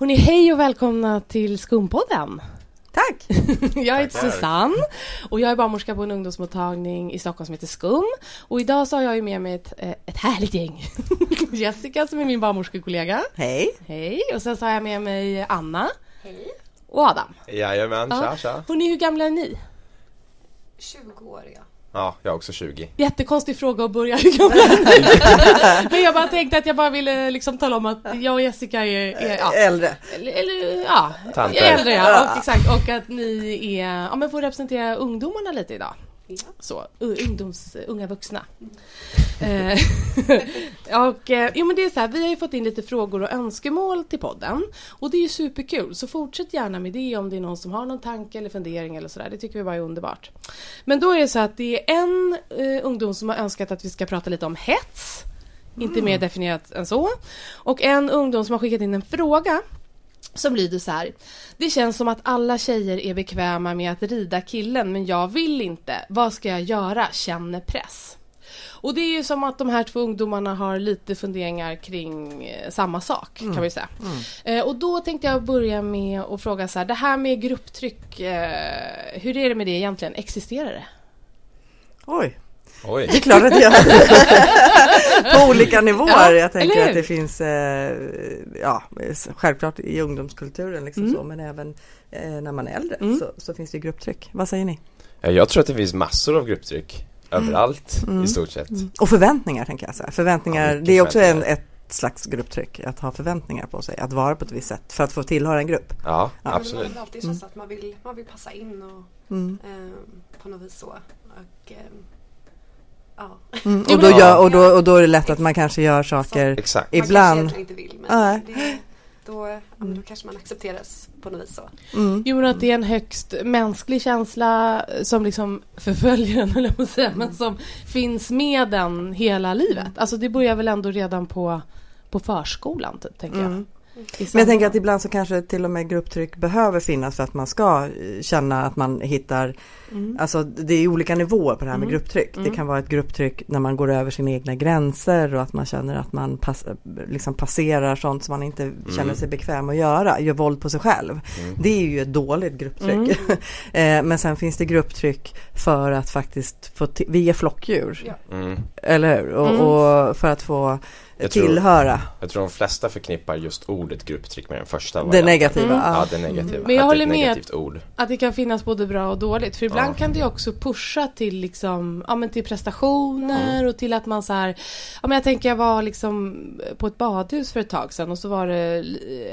Hörrni, hej och välkomna till Skumpodden. Tack! jag heter Susanne och jag är barnmorska på en ungdomsmottagning i Stockholm som heter Skum. Och idag så har jag ju med mig ett, eh, ett härligt gäng. Jessica som är min barnmorskekollega. Hej! Hej! Och sen så har jag med mig Anna. Hej! Och Adam. Jajamän, tja tja. Hörrni, hur gamla är ni? 20 år ja. Ja, jag är också 20. Jättekonstig fråga att börja. Hur ni? Men jag bara tänkte att jag bara ville liksom tala om att jag och Jessica är, är ja, Äldre. eller, eller ja, Tanter. äldre ja. Och, exakt, och att ni är, ja men får representera ungdomarna lite idag. Ja. Så, ungdoms, unga vuxna. Eh, och eh, jo men det är så här, vi har ju fått in lite frågor och önskemål till podden. Och det är ju superkul, så fortsätt gärna med det om det är någon som har någon tanke eller fundering eller sådär. Det tycker vi bara är underbart. Men då är det så att det är en eh, ungdom som har önskat att vi ska prata lite om hets. Inte mer definierat än så. Och en ungdom som har skickat in en fråga som lyder så här. Det känns som att alla tjejer är bekväma med att rida killen men jag vill inte. Vad ska jag göra? Känner press. Och det är ju som att de här två ungdomarna har lite funderingar kring eh, samma sak kan vi säga. Eh, och då tänkte jag börja med att fråga så här. Det här med grupptryck. Eh, hur är det med det egentligen? Existerar det? Oj, Oj. det är klart att jag... På olika nivåer. Ja, jag tänker att det finns, eh, ja, självklart i ungdomskulturen liksom Mm. så, men även eh, när man är äldre Mm. så, så finns det grupptryck. Vad säger ni? Ja, Jag tror att det finns massor av grupptryck överallt Mm. i stort sett. Och förväntningar tänker jag. Så här. Förväntningar, Ja, det är också en, ett slags grupptryck. Att ha förväntningar på sig, att vara på ett visst sätt för att få tillhöra en grupp. Ja, Ja. Men absolut. Man har alltid känt att man vill, man vill passa in och Mm. ehm, på något vis så. Och, ja. Mm. Och, då gör, och, då, och då är det lätt att man kanske gör saker Exakt. Man ibland. kanske egentligen inte vill men det, då, ja, men då kanske man accepteras på något vis så. Mm. Jo, men att det är en högst mänsklig känsla som liksom förföljer en, eller på att säga, men som finns med den hela livet. Alltså det börjar väl ändå redan på, på förskolan, typ, tänker jag. Mm. Men jag tänker att ibland så kanske till och med grupptryck behöver finnas för att man ska eh, känna att man hittar, Mm. alltså det är olika nivåer på det här med Mm. grupptryck. Mm. Det kan vara ett grupptryck när man går över sina egna gränser och att man känner att man pass, liksom passerar sånt som man inte känner sig bekväm att göra, gör våld på sig själv. Mm. Det är ju ett dåligt grupptryck. Eh, Men sen finns det grupptryck för att faktiskt få, vi är flockdjur, Ja. Mm. eller hur? Och, Mm. och för att få Jag tror- tillhöra Jag tror de flesta förknippar just ordet grupptryck med den första det varianten. negativa. Mm. ja. Det negativa. Men jag håller det med. negativt ord. Att det kan finnas både bra och dåligt. För ibland Ja. kan det också pusha till liksom, ja men till prestationer och till att man så här, ja men jag tänker jag var liksom på ett badhus för ett tag sedan och så var det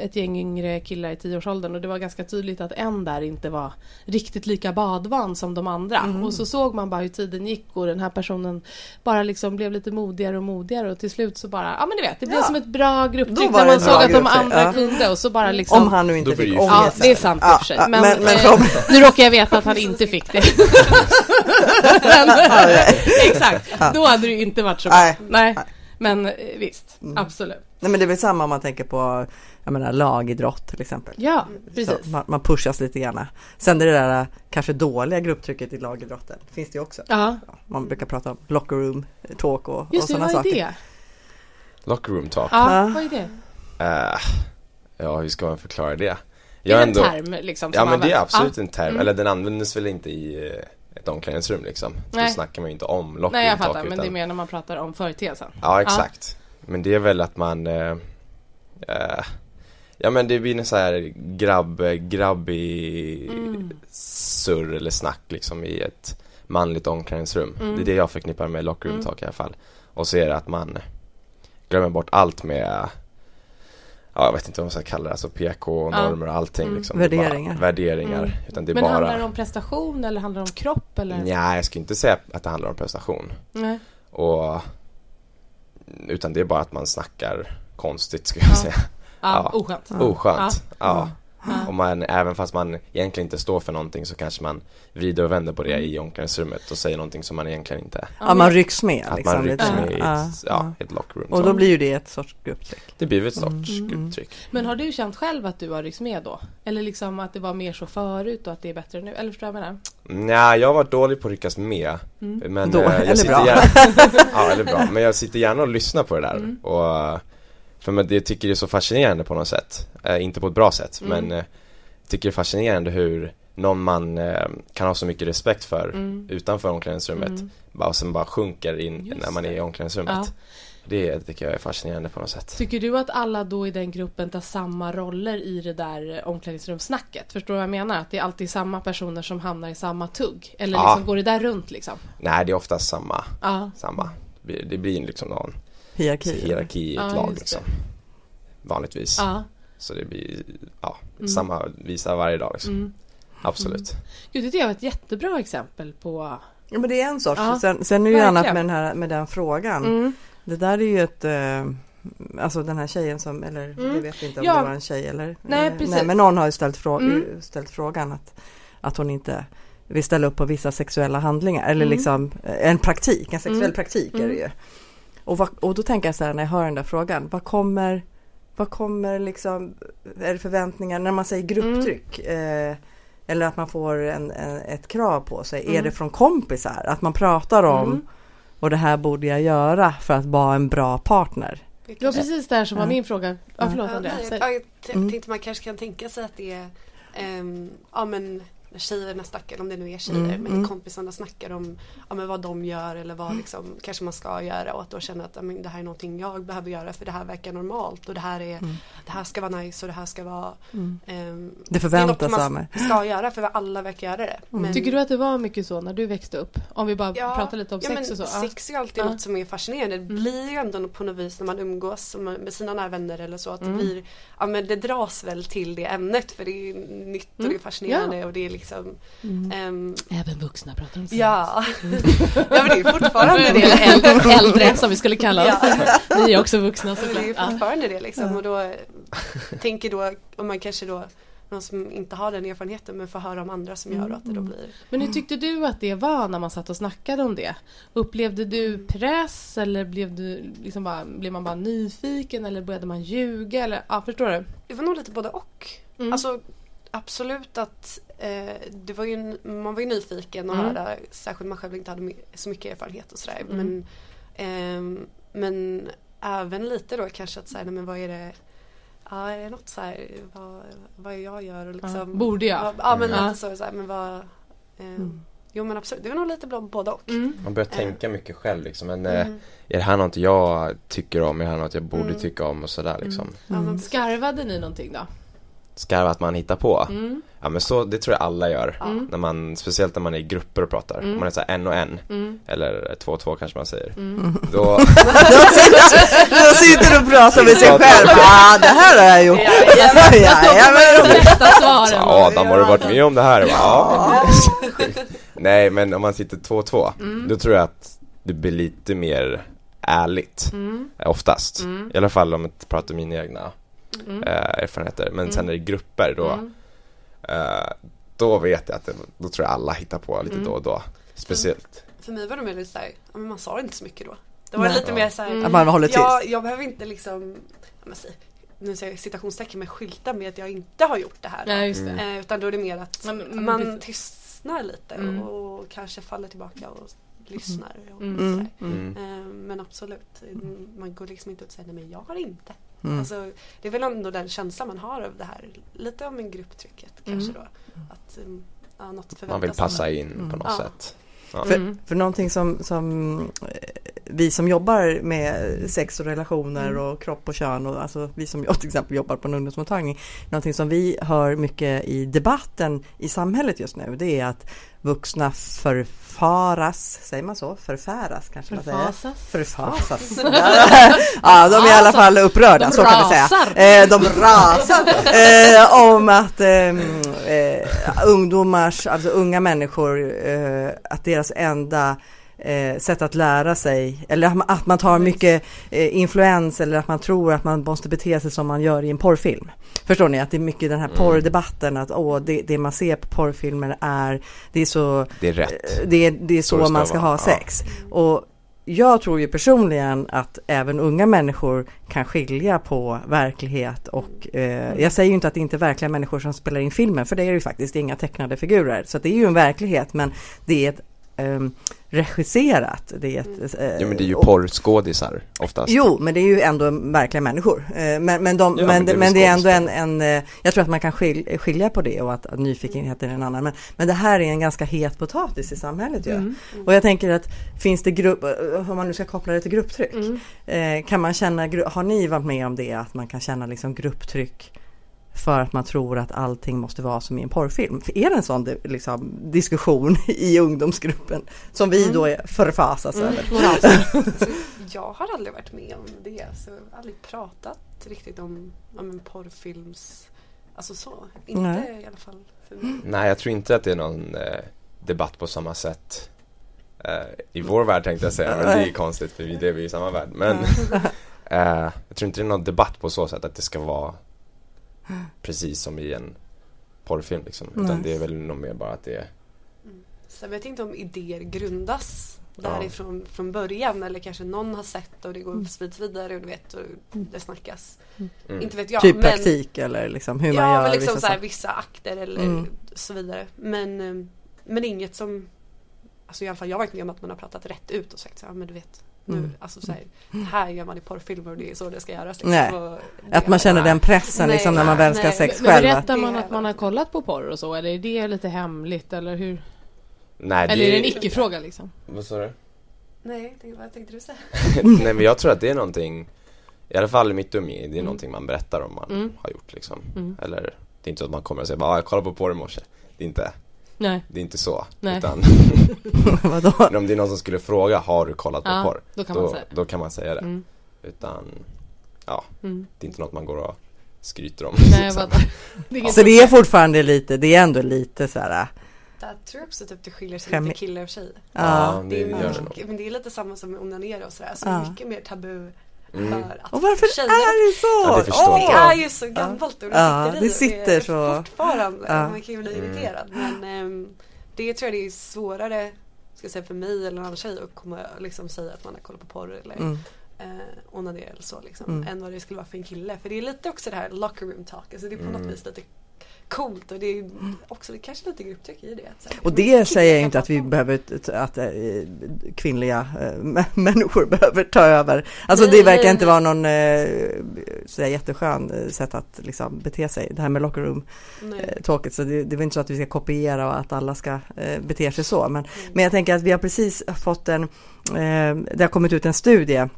ett gäng yngre killar i tioårsåldern och det var ganska tydligt att en där inte var riktigt lika badvan som de andra. Och så såg man bara hur tiden gick och den här personen bara liksom blev lite modigare och modigare och till slut så bara, ja men ni vet, det blev Ja. som ett bra grupptryck när man såg att de andra ja. kunde och så bara liksom Om han nu inte fick det ju Ja, ångest. det är sant i och för sig. Ja, Men, men, men eh, nu råkar jag veta att han inte fick det. men, exakt, då hade det ju inte varit så bra. Nej. Nej. Men eh, visst, Mm. absolut. Nej men det är väl samma om man tänker på jag menar, lagidrott till exempel. Ja, precis. man, man pushas lite grann. Sen det där äh, kanske dåliga grupptrycket i lagidrotten finns det ju också. Ja, Ja, Man brukar prata om locker room talk och, och just det, sådana vad är saker. det? Locker room talk. Ja, Ja. vad är det? Eh, ja, hur ska man förklara det? Det är Jag en ändå- term liksom. Ja men det är absolut en term, Mm. eller den användes väl inte i eh, ett omklädningsrum liksom. Då Nej. snackar man ju inte om locker Nej, jag fattar, men utan- det är mer när man pratar om företeelsen. Ja exakt. Men det är väl att man eh, eh, Ja men det blir en så här grabb, grabbig Mm. surr eller snack liksom i ett manligt omklädningsrum. Mm. Det är det jag förknippar med locker room Mm. talk i alla fall. Och så är det att man glömmer bort allt med Ja jag vet inte vad man ska kalla det, alltså PK och Ja. normer och allting Mm. liksom. Är bara Värderingar. Värderingar. Mm. Utan det är Men bara handlar det om prestation eller handlar det om kropp eller? Nej jag skulle inte säga att det handlar om prestation. Nej. Och Utan det är bara att man snackar konstigt skulle jag Ja. säga. Ja, Ja. oskönt. Oskönt. Ja. Och man, även fast man egentligen inte står för någonting så kanske man vrider och vänder på det i omklädningsrummet och säger någonting som man egentligen inte Ja, man rycks med. Att liksom, man rycks med i ett, ja, ett lockroom. Och då blir ju det ett sorts grupptryck. Det blir ett sorts Mm. grupptryck. Men har du känt själv att du har ryckts med då? Eller liksom att det var mer så förut och att det är bättre nu? Eller förstår du vad jag menar? Nej, jag har varit dålig på att ryckas med. Mm. Men Då- eh, jag eller sitter bra. Gärna, ja, eller bra. Men jag sitter gärna och lyssnar på det där. Mm. Och För men det tycker det är så fascinerande på något sätt. Eh, inte på ett bra sätt Mm. men eh, tycker det är fascinerande hur någon man eh, kan ha så mycket respekt för Mm. utanför omklädningsrummet Mm. bara, och sen bara sjunker in Just när man är i omklädningsrummet. Ja. Det tycker jag är fascinerande på något sätt. Tycker du att alla då i den gruppen tar samma roller i det där eh, omklädningsrumssnacket? Förstår du vad jag menar? Att det är alltid samma personer som hamnar i samma tugg? Eller Ja. liksom går det där runt liksom? Nej det är oftast samma, Ja. samma. Det blir- Det blir liksom någon Hierarki. hierarki i ett Ja, lag liksom. Vanligtvis. Ja. Så det blir, ja, Mm. samma visa varje dag liksom. Mm. Absolut. Gud, det tycker jag var ett jättebra exempel på... Ja, men det är en sorts. Ja, sen, sen är det ju annat med den, här, med den frågan. Mm. Det där är ju ett eh, Alltså den här tjejen som, eller Mm. jag vet inte om Ja. det var en tjej eller Nej, eh, precis. men någon har ju ställt, frå- Mm. ställt frågan att, att hon inte vill ställa upp på vissa sexuella handlingar eller Mm. liksom en praktik, en sexuell Mm. praktik är det Mm. ju. Och, vad, och då tänker jag så här när jag hör den där frågan, vad kommer, vad kommer liksom, är det förväntningar när man säger grupptryck? Eh, eller att man får en, en, ett krav på sig. Är Mm. det från kompisar? Att man pratar om Mm. och det här borde jag göra för att vara en bra partner. Det var precis där som var Ja. min fråga. Ja, Ja. förlåt Ja, Andrea. Säg. jag, jag t- Mm. tänkte man kanske kan tänka sig att det är ehm, ja, men tjejerna snackar, om det nu är tjejer, Mm, men mm. kompisarna snackar om ja, men vad de gör eller vad liksom, kanske man ska göra och att då känna att ja, men det här är någonting jag behöver göra för det här verkar normalt och det här, är, Mm. det här ska vara nice och det här ska vara Mm. ehm, Det förväntas av mig. man ska göra för alla verkar göra det. Mm. Tycker du att det var mycket så när du växte upp? Om vi bara Ja, pratar lite om ja, sex men och så. Sex är alltid Ja. något som är fascinerande. Det Mm. blir ju ändå på något vis när man umgås med sina nära vänner eller så att Mm. det blir, ja men det dras väl till det ämnet för det är nytt och Mm. det är fascinerande och det är liksom ehm, Även vuxna pratar om sex. Ja. ja men det är fortfarande det. äldre, äldre som vi skulle kalla oss. Ja. Ni är också vuxna Men det är såklart. ju Ja. fortfarande det liksom och då tänker då om man kanske då någon som inte har den erfarenheten men får höra om andra som gör att det då blir Men hur tyckte du att det var när man satt och snackade om det? Upplevde du press eller blev, du liksom bara, blev man bara nyfiken eller började man ljuga? Eller, ja, förstår du? Det var nog lite både och. Mm. Alltså absolut att eh, det var ju, man var ju nyfiken och Mm. höra, särskilt man själv inte hade så mycket erfarenhet och sådär. Mm. Men, ehm, men även lite då kanske att säga, men vad är det Ja, är det något så här, vad, vad jag gör och liksom Ja, borde jag? vad- Ja men Mm. lite så, så här, men vad ehm, Jo men absolut, det var nog lite både och. Mm. Man börjar tänka mycket själv liksom. Men eh, Mm. är det här något jag tycker om? Är det här något jag borde Mm. tycka om? Och sådär liksom. Mm. Skarvade ni någonting då? Skarva att man hittar på. Mm. Ja men så, det tror jag alla gör. Mm. När man, speciellt när man är i grupper och pratar. Mm. Om man är så här en och en. Mm. Eller två och två kanske man säger. Mm. Då, Då sitter du och pratar med sig själv. Ja, det här har jag gjort. Ja, men, De bästa svaren. Adam har du varit med om det här? Ja. Nej men om man sitter två och två. Mm. Då tror jag att det blir lite mer ärligt. Oftast. Mm. I alla fall om jag pratar mina egna Mm. eh, erfarenheter. Men sen Mm. är det grupper då. Mm. Eh, då vet jag att det, då tror jag alla hittar på lite Mm. då och då. Speciellt. För mig var det mer lite såhär, ja, men man sa inte så mycket då. Det var Nej. lite mer såhär, Mm. Man håller tyst. jag, jag behöver inte liksom, ja, men, nu säger jag citationstecken med skylta med att jag inte har gjort det här. Ja, just det. Eh, utan då är det mer att Men- man precis. tystnar lite Mm. och, kanske faller tillbaka och lyssnar. Och Mm. Mm. Mm. Eh, men absolut, man går liksom inte ut och säger nej men jag har inte. Mm. Alltså, det är väl ändå den känslan man har av det här. Lite om en grupptrycket kanske Mm. då. Att um, ja, något förväntas Man vill passa in på något Ja. sätt. Ja. För, Mm. för någonting som, som eh, vi som jobbar med sex och relationer Mm. och kropp och kön och alltså vi som jag till exempel jobbar på en ungdomsmottagning. Någonting som vi hör mycket i debatten i samhället just nu det är att vuxna förfaras, säger man så? Förfäras kanske man säger. Förfasas. Förfasas. ja, de är i alla fall upprörda, De så kan vi rasar. säga. Eh, de rasar eh, om att eh, eh, ungdomars, alltså unga människor, eh, att deras enda eh, sätt att lära sig, eller att man, att man tar mycket eh, influens eller att man tror att man måste bete sig som man gör i en porrfilm. Förstår ni? Att det är mycket den här Mm. porrdebatten, att åh, det, det man ser på porrfilmer är, det är så Det är rätt. det är, det är så, det man ska ha ja. sex. Och jag tror ju personligen att även unga människor kan skilja på verklighet och eh, jag säger ju inte att det inte är verkliga människor som spelar in filmen för det är det ju faktiskt, det inga tecknade figurer. Så att det är ju en verklighet men det är ett, ehm, regisserat. Det är ett, eh, Jo men det är ju och- porrskådisar oftast. Jo, men det är ju ändå verkliga människor. Eh, Men, men, de, Ja, men, men det men det är ändå en, en, eh, jag tror att man kan skil, skilja på det och att, att nyfikenheten är en annan. Men, men det här är en ganska het potatis i samhället ju. Mm. Och jag tänker att finns det grupp, eh, om man nu ska koppla det till grupptryck, Mm. kan man känna, har ni varit med om det att man kan känna liksom grupptryck för att man tror att allting måste vara som i en porrfilm? För är det en sån liksom, diskussion i ungdomsgruppen som vi då är- förfasas Mm. över? Så jag har aldrig varit med om det. Så jag har aldrig pratat riktigt om, om en porrfilms... Alltså så. Inte Nej. i alla fall för mig. Nej jag tror inte att det är någon eh, debatt på samma sätt eh, i vår värld tänkte jag säga, men det är ju konstigt för vi lever ju i samma värld. Men eh, jag tror inte det är någon debatt på så sätt att det ska vara precis som i en porrfilm liksom. Utan det är väl nog mer bara att det är Så jag vet inte om idéer grundas Ja. därifrån från början eller kanske någon har sett och det går sprids vidare och du vet och det snackas. mm. Inte vet jag. typ men, praktik eller liksom hur man ja, gör men liksom vissa så här, vissa akter eller Mm. så vidare. Men, eh, men inget som Alltså i alla fall jag har varit med om att man har pratat rätt ut och sagt så här, men du vet nu, Mm. alltså så här, det här gör man i porrfilmer och det är så det ska göras. Liksom. Nej. Det Att man känner Nej. den pressen liksom när man Nej, väl ska ha nej. sex Men själv. berättar att- man att man har kollat på porr och så eller är det lite hemligt eller hur? Nej, Eller är det en icke-fråga liksom? Vad sa du? Nej, det, vad tänkte du säga? Nej men jag tror att det är någonting I alla fall i mitt umgänge, det är Mm. någonting man berättar om man Mm. har gjort liksom Mm. Eller Det är inte så att man kommer och säger bara, "Ah, jag kollade på porr i morse Det är inte, Nej. det är inte så Nej. Utan Vadå? men om det är någon som skulle fråga, har du kollat på Ja, porr? då kan man säga det. då kan man säga det Mm. Utan Mm. det är inte något man går och skryter om Nej, liksom. vad... det är inget Så det är fortfarande lite, det är ändå lite så här. Där tror jag också typ det skiljer sig lite killar och tjejer. Ja. det Det är gör det nog mycket, men det är lite samma som med onanera och sådär. Så Ja. mycket mer tabu mm. för att Och varför tjejer är det så? Ja, det! Det är ju så gammalt och det Ja, sitter i det sitter är så- fortfarande. Ja. Man kan ju bli Mm. irriterad. Men ehm, det tror jag det är svårare ska jag säga, för mig eller en annan tjej att komma liksom säga att man har kollat på porr eller Mm. eh, onanera eller så liksom. Mm. Än vad det skulle vara för en kille. För det är lite också det här locker room talk. Alltså det är på något Mm. vis lite coolt och det är också det är kanske lite grupptryck i det. Så Och det säger jag inte att vi behöver, att äh, kvinnliga äh, människor behöver ta över. Alltså det verkar inte vara någon äh, sådär jätteskön äh, sätt att liksom bete sig. Det här med locker room talket. Så det, det är inte så att vi ska kopiera och att alla ska bete sig så. Men, Mm. men jag tänker att vi har precis fått en, det har kommit ut en studie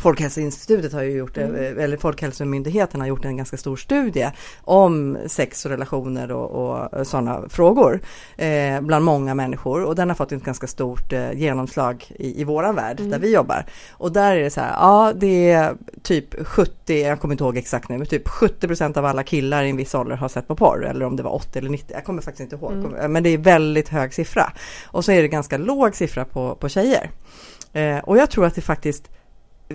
Folkhälsoinstitutet har ju gjort, Mm. eller Folkhälsomyndigheten har gjort en ganska stor studie om sex och relationer och, och sådana frågor eh, bland många människor och den har fått ett ganska stort eh, genomslag i, i våran värld Mm. där vi jobbar. Och där är det så här, ja det är typ 70, jag kommer inte ihåg exakt nu, men typ 70 procent av alla killar i en viss ålder har sett på porr eller om det var 80 eller 90, jag kommer faktiskt inte ihåg, Mm. men det är väldigt hög siffra. Och så är det ganska låg siffra på, på tjejer. Eh, och jag tror att det faktiskt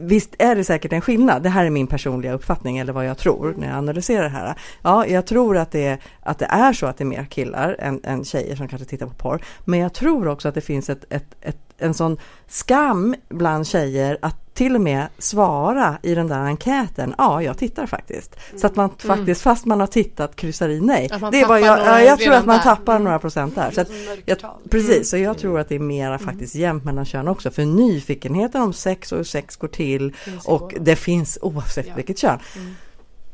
Visst är det säkert en skillnad, det här är min personliga uppfattning eller vad jag tror när jag analyserar det här. Ja, jag tror att det, att det är så att det är mer killar än, än tjejer som kanske tittar på porr. Men jag tror också att det finns ett, ett, ett, en sån skam bland tjejer att till och med svara i den där enkäten, ja jag tittar faktiskt. Så att man faktiskt, fast man har tittat, kryssar i nej. Det tappar jag, ja, jag tror att man där. tappar några procent där. Så att, Det som jag, precis, så jag tror att det är mera faktiskt jämnt mellan kön också. För nyfikenheten om sex och hur sex går till och det finns oavsett Ja. vilket kön. Mm.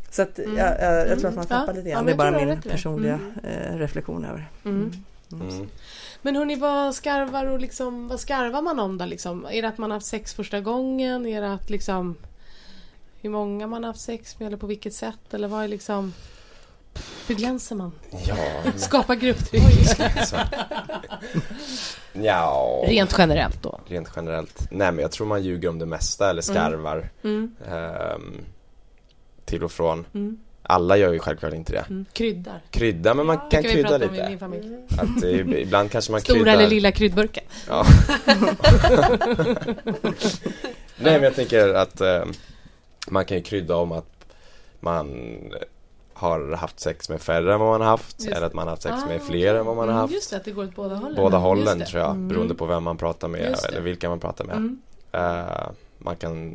Så att Mm. jag, jag, jag tror att Mm. man Ja. tappar lite grann. men det är bara min det. personliga eh, reflektion över. Mm. Mm. Men hörni, vad skarvar och liksom, vad skarvar man om då liksom? Är det att man har haft sex första gången? Är det att liksom hur många man har haft sex med eller på vilket sätt? Eller vad är liksom hur glänser man? Ja, Skapa grupptryck. ja Rent generellt då. rent generellt. Nej men jag tror man ljuger om det mesta eller skarvar Mm. ehm, till och från. Mm. Alla gör ju självklart inte det. Mm. Kryddar. Krydda, men man Ja, kan kan krydda prata om i lite. min familj. Att ibland kanske man Stora kryddar. eller lilla kryddburken. Ja. Nej men jag tänker att eh, man kan ju krydda om att man har haft sex med färre än vad man har haft Just eller att man har haft sex Ah, med fler än vad man har Mm, haft. Just det, att det går åt båda hållen. Båda hållen tror jag, Mm. beroende på vem man pratar med eller vilka man pratar med. Mm. Eh, man kan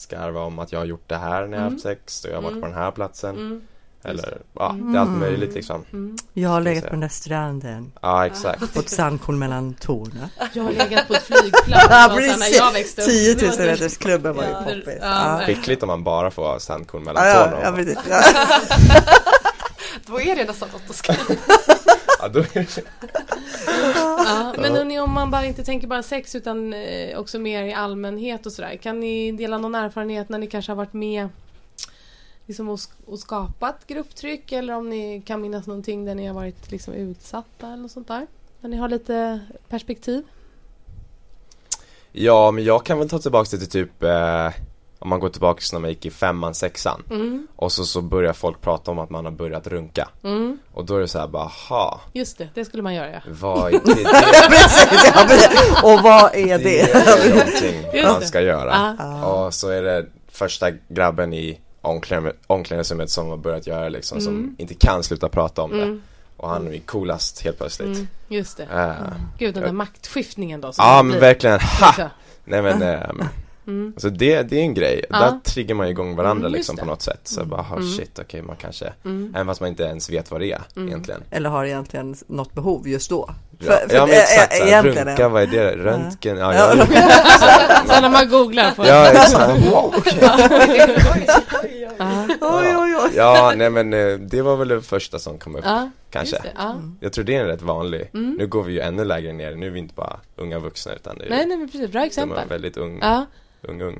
skarva om att jag har gjort det här när jag har haft sex och jag har varit Mm. på den här platsen. Mm. Eller ja, det är allt möjligt liksom. Mm. Jag har legat på den där stranden, Ja, exakt. fått sandkorn mellan tårna. Jag har legat på ett flygplan Ja, när precis. jag växte upp. 10 Det var 000 så- meters klubben var ju Ja, poppis. ja, Ja. Skickligt om man bara får ha sandkorn mellan Ja, tårna. ja, precis. Ja. Då är det nästan något att skriva. Ja, då är det... Ja, men hörni, om man bara inte tänker bara sex utan eh, också mer i allmänhet och sådär. Kan ni dela någon erfarenhet när ni kanske har varit med liksom, och, sk- och skapat grupptryck eller om ni kan minnas någonting där ni har varit liksom, utsatta eller något sånt där? När ni har lite perspektiv. Ja, men jag kan väl ta tillbaka det till typ eh, om man går tillbaka när man gick i femman, sexan Mm, och så, så börjar folk prata om att man har börjat runka mm, och då är det så här bara, ha, just det, det skulle man göra ja. vad är det? Det, Precis, ja, precis. Och vad är det det? är någonting man ska göra. Ja. Och så är det första grabben i omklädningsrummet- som har börjat göra liksom, som Mm. inte kan sluta prata om det. Mm, Och han är coolast helt plötsligt. mm, just det. Eh, Gud, den där maktskiftningen då. som Ja det men blir. verkligen, ha! Nej men, ehm, Mm. alltså det, det är en grej. Ja. Där triggar man igång varandra Mm, liksom det. på något sätt. Så bara, oh, Mm. shit, okej man kanske, Mm. även fast man inte ens vet vad det är Mm. egentligen. Eller har egentligen något behov just då. Ja, ja men exakt, ä- såhär, egentligen runka, vad är det? Röntgen? Ja, Ja. ja, Så när man googlar på ja exakt. Ja, Oj, oj, oj. Ja, nej men eh, det var väl det första som kom upp, ja, kanske. just det, ja. Jag tror det är en rätt vanlig. Mm. Nu går vi ju ännu lägre ner, nu är vi inte bara unga vuxna utan det är Nej, nej men precis, bra de är exempel. väldigt ung, Ja, ung, ung,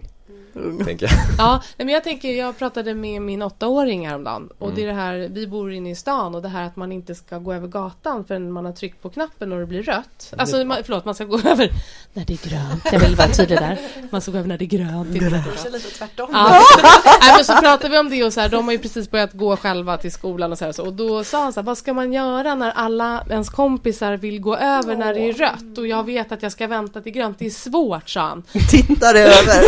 Ung. tänker jag. ja men jag tänker, jag pratade med min åttaåring häromdagen och Mm. det är det här, vi bor inne i stan och det här att man inte ska gå över gatan förrän man har tryckt på knappen och det blir rött. Alltså, man, förlåt, man ska gå över när det är grönt. Jag vill vara tydlig där. Man ska gå över när det är grönt. det är lite tvärtom. Ja, Nej, men så pratade vi om det och så här, de har ju precis börjat gå själva till skolan och så här, så, och då sa han så här, vad ska man göra när alla ens kompisar vill gå över när det är rött och jag vet att jag ska vänta till grönt, det är svårt sa han. Tittar över.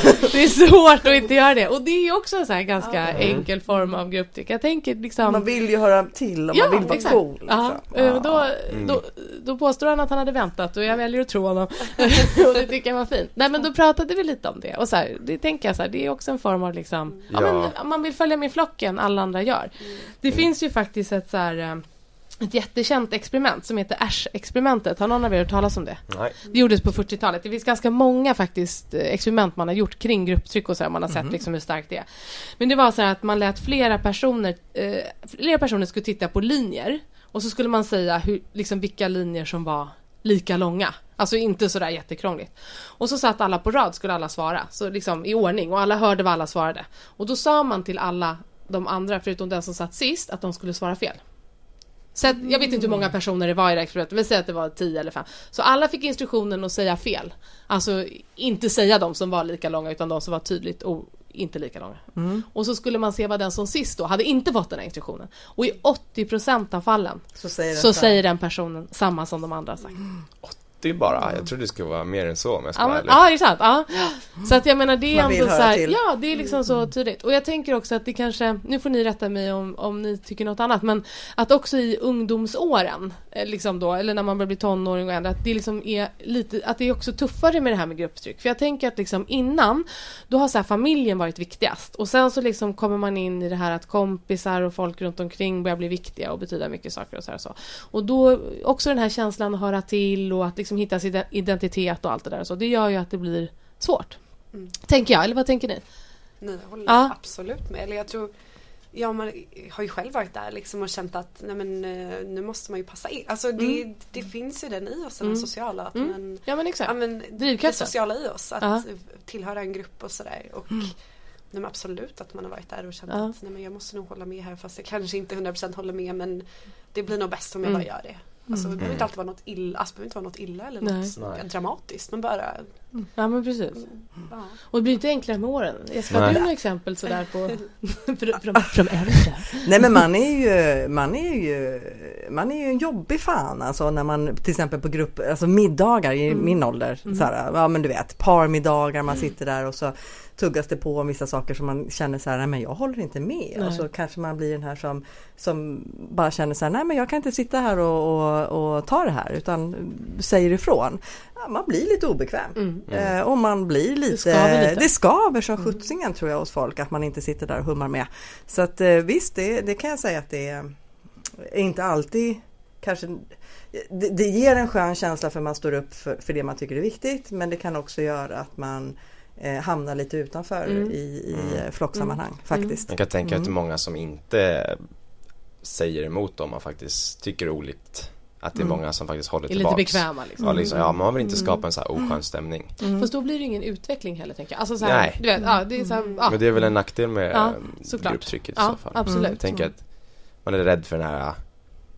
Det är svårt att inte göra det och det är också en så här ganska enkel form av grupptryck. Jag tänker liksom Man vill ju höra till om man vill vara exakt. cool. Ja, liksom. eh, då, Mm. då, då påstår han att han hade väntat och jag väljer att tro honom. och det tycker jag var fint. Nej men då pratade vi lite om det och så här, det tänker jag så här, det är också en form av liksom, ja, Ja. men man vill följa med flocken, alla andra gör. Det finns ju faktiskt ett så här eh, ett jättekänt experiment som heter Ash-experimentet. Har någon av er hört talas om det? Nej. Det gjordes på 40-talet. Det finns ganska många faktiskt eh, experiment man har gjort kring grupptryck och så här. Man har sett liksom hur starkt det är. Men det var så här att man lät flera personer, eh, flera personer skulle titta på linjer och så skulle man säga hur, liksom vilka linjer som var lika långa. Alltså inte sådär jättekrångligt. Och så satt alla på rad, skulle alla svara. Så liksom i ordning och alla hörde vad alla svarade. Och då sa man till alla de andra, förutom den som satt sist, att de skulle svara fel. Så att, jag vet inte hur många personer det var i det experimentet, men säg att det var 10 eller 5. Så alla fick instruktionen att säga fel. Alltså inte säga de som var lika långa utan de som var tydligt inte lika långa. Mm. Och så skulle man se vad den som sist då hade inte fått den här instruktionen. Och i 80% av fallen så säger, så säger den personen samma som de andra sagt. Mm. 80 bara. Jag trodde det skulle vara mer än så om jag ska ja, vara ärlig. Ja, det är sant. Ja. Så att jag menar det är ändå så här, ja det är liksom så tydligt. Och jag tänker också att det kanske, nu får ni rätta mig om, om ni tycker något annat, men att också i ungdomsåren, eh, liksom då, eller när man börjar bli tonåring och ändå, att det liksom är lite, att det är också tuffare med det här med grupptryck. För jag tänker att liksom innan, då har så här, familjen varit viktigast. Och sen så liksom kommer man in i det här att kompisar och folk runt omkring börjar bli viktiga och betyda mycket saker och så här och så. Och då också den här känslan att höra till och att liksom hitta sin identitet och allt det där och så. Det gör ju att det blir svårt. Mm. Tänker jag, eller vad tänker ni? Nej, jag håller Ja. absolut med. Eller jag tror, ja man har ju själv varit där liksom och känt att nej men eh, nu måste man ju passa in. Alltså det, Mm. det finns ju den i oss, den Mm. sociala. Att Mm. man, Ja men ja, exakt. men det sociala i oss. Att Ja. tillhöra en grupp och sådär. Och nej, men absolut att man har varit där och känt Ja. att nej, men jag måste nog hålla med här fast jag kanske inte 100% håller med men det blir nog bäst om jag Mm. bara gör det. Alltså, det behöver inte alltid vara något illa, alltså, inte vara något illa eller något dramatiskt men bara Ja men precis. ja. Och det blir inte enklare med åren. Jessica, har Nej. du några exempel sådär på från, från, äldre? Nej men man är ju, man är ju, man är ju en jobbig fan alltså när man till exempel på grupp, alltså middagar i Mm. min ålder. Så här, ja men du vet parmiddagar, man sitter där och så tuggas det på om vissa saker som man känner så här, nej men jag håller inte med. Nej. Och så kanske man blir den här som, som bara känner så här, nej men jag kan inte sitta här och, och, och ta det här utan säger ifrån. Ja, man blir lite obekväm. Mm. Eh, och man blir lite, skaver lite. det skaver som sjuttsingen tror jag hos folk att man inte sitter där och hummar med. Så att eh, visst, det, det kan jag säga att det är inte alltid kanske det, det ger en skön känsla för man står upp för, för det man tycker är viktigt men det kan också göra att man eh, hamnar lite utanför Mm. i, i Mm. eh, flocksammanhang faktiskt. Jag kan tänka att det är Mm. många som inte säger emot om man faktiskt tycker olikt. Att det är Mm. många som faktiskt håller Är lite tillbaks. bekväma liksom. Ja, liksom, ja, man vill inte Mm. skapa en så här oskön stämning. Mm. Fast då blir det ingen utveckling heller tänker jag. Alltså så här, Nej. du vet, ja, det är så här, ja. Men det är väl en nackdel med Ja, eh, grupptrycket i Ja, så fall. absolut. Jag tänker att man är rädd för den här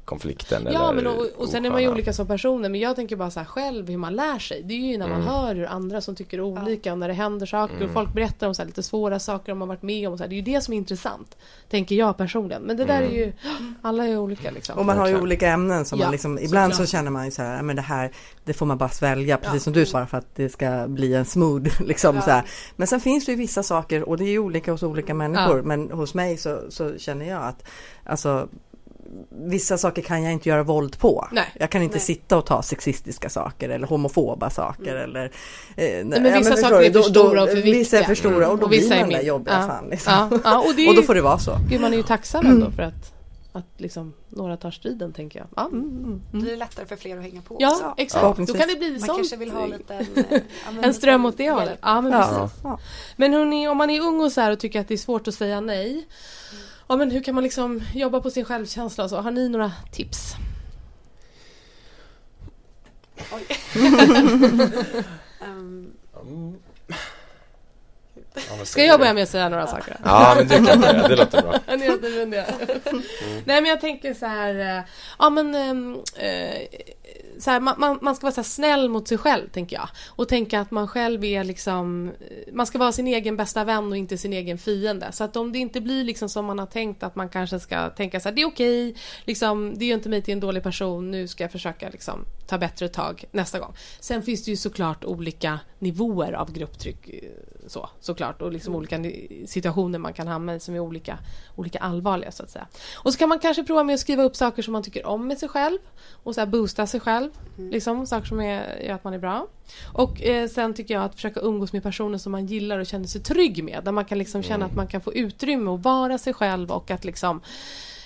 konflikten Ja eller men och, och sen är man ju olika som personer men jag tänker bara så här själv hur man lär sig. Det är ju när man Mm. hör hur andra som tycker olika och när det händer saker och Mm. folk berättar om så här lite svåra saker de har varit med om och så här. Det är ju det som är intressant. Tänker jag personligen. Men det där Mm. är ju, alla är olika liksom. Och man har ju olika ämnen som Ja, man liksom, ibland så såklart. känner man ju så här, "Ja, men det här, det får man bara svälja, precis Ja. som du svarar för att det ska bli en smooth liksom Ja. så här. Men sen finns det ju vissa saker och det är ju olika hos olika människor, Ja. men hos mig så, så känner jag att alltså Vissa saker kan jag inte göra våld på. Nej. Jag kan inte Nej. sitta och ta sexistiska saker eller homofoba saker eller eh, men vissa förstår saker du, är för stora och för Vissa är viktiga. för stora och då Och blir vissa är man den där jobbiga ja. fan liksom. Ja, ja, och det är Och då ju, får det vara så. gud, man är ju tacksam ändå för att, att liksom några tar striden tänker jag. Ja, mm, mm, Då mm. blir det lättare för fler att hänga på ja också. exakt. Då Förhoppningsvis. kan det bli Man sånt. kanske vill ha lite en, eh, ja, men En ström åt det hållet. Ja, men Ja. precis. Ja. Men hörni, om man är ung och så här och tycker att det är svårt att säga nej. Ja, men hur kan man liksom jobba på sin självkänsla så? Har ni några tips? Oj. Ehm, Mm. Ja, Ska jag börja med att säga några saker? Ja men du kan börja, det låter bra. Ja, det. Nej men jag tänker så här, eh, ja men eh, så här, man, man, man ska vara så här snäll mot sig själv tänker jag. Och tänka att man själv är liksom, eh, man ska vara sin egen bästa vän och inte sin egen fiende. Så att om det inte blir liksom som man har tänkt att man kanske ska tänka så här, det är okej, liksom, det gör inte mig till en dålig person, nu ska jag försöka liksom ta bättre tag nästa gång. Sen finns det ju såklart olika nivåer av grupptryck eh, så, såklart och liksom olika situationer man kan hamna i som är olika, olika allvarliga så att säga. Och så kan man kanske prova med att skriva upp saker som man tycker om med sig själv och så här boosta sig själv. Liksom, saker som är, gör att man är bra. Och eh, sen tycker jag att försöka umgås med personer som man gillar och känner sig trygg med. Där man kan liksom känna att man kan få utrymme att vara sig själv och att liksom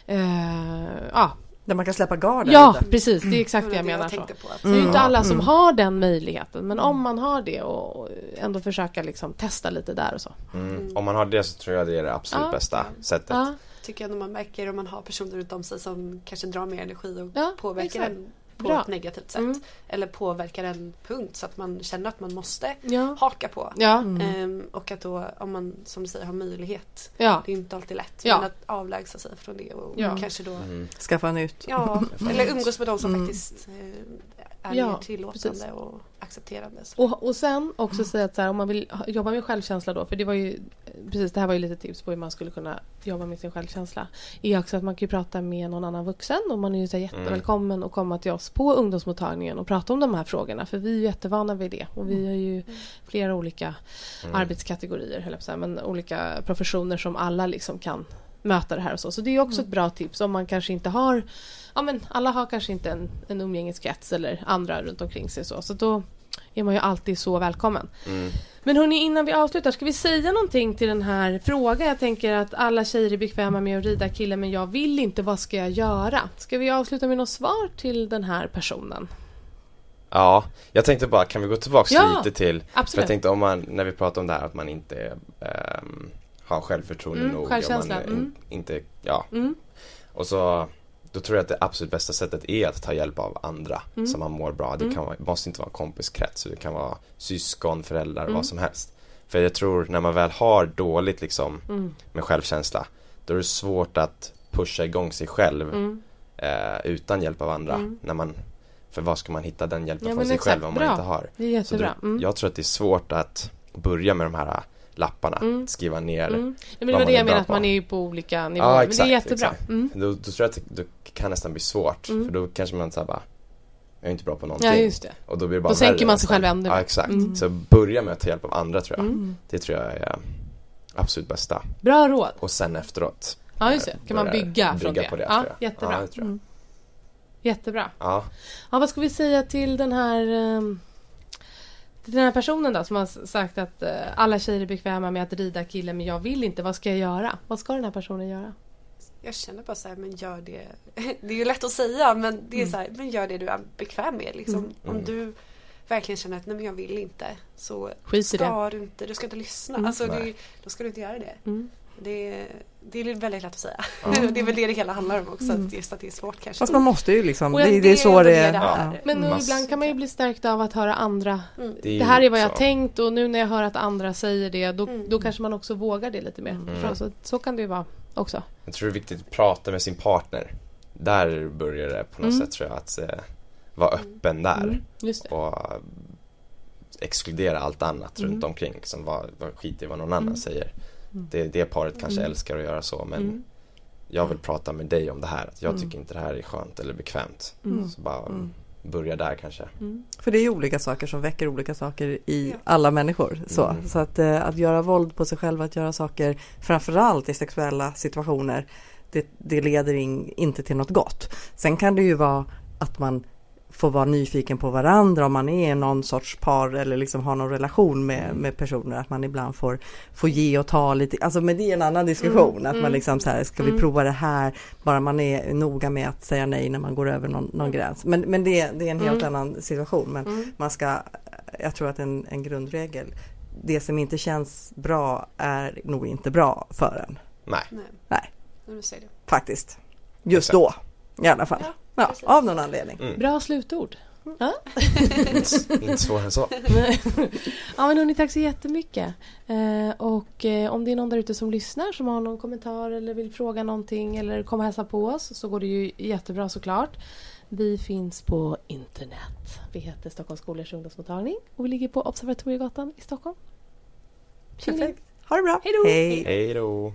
eh, ja, Där man kan släppa garden ja, lite. precis. Det är exakt det det jag det menar. Så. tänkte på. Att, Så det är inte Mm. alla som Mm. har den möjligheten. Men om man har det och ändå försöka liksom testa lite där och så. Mm. Om man har det så tror jag det är det absolut Ja. bästa sättet. Ja, tycker jag när man märker om man har personer runt om sig som kanske drar mer energi och Ja, påverkar exakt. en på Bra. ett negativt sätt. Mm. Eller påverkar en punkt så att man känner att man måste ja, haka på. ja, Mm. Ehm, och att då om man som du säger har möjlighet ja. Det är inte alltid lätt Ja. men att avlägsa sig från det och Ja. kanske då Mm. Skaffa nytt. Ja, eller umgås med de som Mm. faktiskt eh, är Ja, mer tillåtande precis. och accepterande. Så. Och, och sen också säga att så här, om man vill jobba med självkänsla då, för det var ju precis det här var ju lite tips på hur man skulle kunna jobba med sin självkänsla. Är också att man kan ju prata med någon annan vuxen och man är ju så här jättevälkommen att komma till oss på ungdomsmottagningen och prata om de här frågorna för vi är ju jättevana vid det och vi har ju flera olika arbetskategorier, höll jag på men olika professioner som alla liksom kan möta det här och så. Så det är också ett bra tips om man kanske inte har Ja men alla har kanske inte en, en umgängeskrets eller andra runt omkring sig så. Så då är man ju alltid så välkommen. Mm. Men hörni, innan vi avslutar, ska vi säga någonting till den här frågan? Jag tänker att alla tjejer är bekväma med att rida killen men jag vill inte, vad ska jag göra? Ska vi avsluta med något svar till den här personen? Ja, jag tänkte bara, kan vi gå tillbaks Ja, lite till För Absolut. jag tänkte om man, när vi pratar om det här att man inte ehm, har självförtroende Mm, nog självkänsla, man mm. in, inte, ja Mm. Och så Då tror jag att det absolut bästa sättet är att ta hjälp av andra Mm. som man mår bra. Det Mm. kan vara, måste inte vara en kompiskrets, det kan vara syskon, föräldrar, Mm. vad som helst. För jag tror när man väl har dåligt liksom Mm. med självkänsla Då är det svårt att pusha igång sig själv Mm. eh, utan hjälp av andra. Mm. När man, för var ska man hitta den hjälpen Ja, från sig exakt, själv om man bra. inte har? Det är Så jättebra. det, Mm. Jag tror att det är svårt att börja med de här lapparna, Mm. skriva ner. Mm. Nej, men det vad var det jag menar, att man är ju på olika nivåer. Ja, men exakt, det är jättebra. Mm. Då, då tror jag att det, kan nästan bli svårt, Mm. för då kanske man säger bara Jag är inte bra på någonting. Ja, just det. Och då blir det bara Då sänker värre man sig själv ännu Ja, exakt. Mm. Så börja med att ta hjälp av andra tror jag. Mm. Det tror jag är absolut bästa. Bra råd. Och sen efteråt Ja, just det. Kan man bygga från bygga det? på det, ja, tror jag. jättebra. Ja, det. Jättebra. Ja, Ja, vad ska vi säga till den här ehm, Den här personen då som har sagt att eh, alla tjejer är bekväma med att rida killen men jag vill inte. Vad ska jag göra? Vad ska den här personen göra? Jag känner bara så här, men gör det. Det är ju lätt att säga men det är Mm. så här, men gör det du är bekväm med. Liksom. Mm. Om du verkligen känner att nej men jag vill inte så Skit i det. ska du inte, du ska inte lyssna. Mm. Alltså, det, då ska du inte göra det. Mm. Det, det är väldigt lätt att säga. Ja. det är väl det det hela handlar om också, Mm. att just att det är svårt kanske. Fast man måste ju liksom, det, jag- det är så det det är. det Ja. Men Mass- ibland kan man ju bli stärkt av att höra andra. Mm. Det, är Det här är vad jag så. har tänkt och nu när jag hör att andra säger det då, Mm. då kanske man också vågar det lite mer. Mm. Så, så kan det ju vara också. Jag tror det är viktigt att prata med sin partner. Där börjar det på något Mm. sätt tror jag att eh, vara öppen där Mm, just det. och exkludera allt annat Mm. runt omkring. Liksom, vad, vad skit i vad någon annan Mm. säger. Mm. Det, det paret kanske Mm. älskar att göra så men Mm. jag vill prata med dig om det här. Att jag Mm. tycker inte det här är skönt eller bekvämt. Mm. Så bara Mm. börja där kanske. Mm. För det är ju olika saker som väcker olika saker i Ja. alla människor. Så, Mm. så att, eh, att göra våld på sig själv, att göra saker framförallt i sexuella situationer, det, det leder in, inte till något gott. Sen kan det ju vara att man får vara nyfiken på varandra om man är någon sorts par eller liksom har någon relation med, med personer. Att man ibland får, får ge och ta lite, alltså men det är en annan diskussion. Mm, att man mm. liksom så här, ska vi Mm. prova det här? Bara man är noga med att säga nej när man går över någon, någon gräns. Men, men det, det är en helt Mm. annan situation. Men Mm. man ska, jag tror att en, en grundregel, det som inte känns bra är nog inte bra för en. Nej. Nej. Faktiskt. Just Exakt. då. I alla fall. Ja, Ja, precis. av någon anledning. Mm. Bra slutord. Ja. inte, svårare än så. ja men hörni, tack så jättemycket. Eh, och eh, om det är någon där ute som lyssnar som har någon kommentar eller vill fråga någonting eller komma och hälsa på oss så går det ju jättebra såklart. Vi finns på internet. Vi heter Stockholms skolors ungdomsmottagning och vi ligger på Observatoriegatan i Stockholm. Perfekt. Ha det bra. Hej då. Hej. Hej då.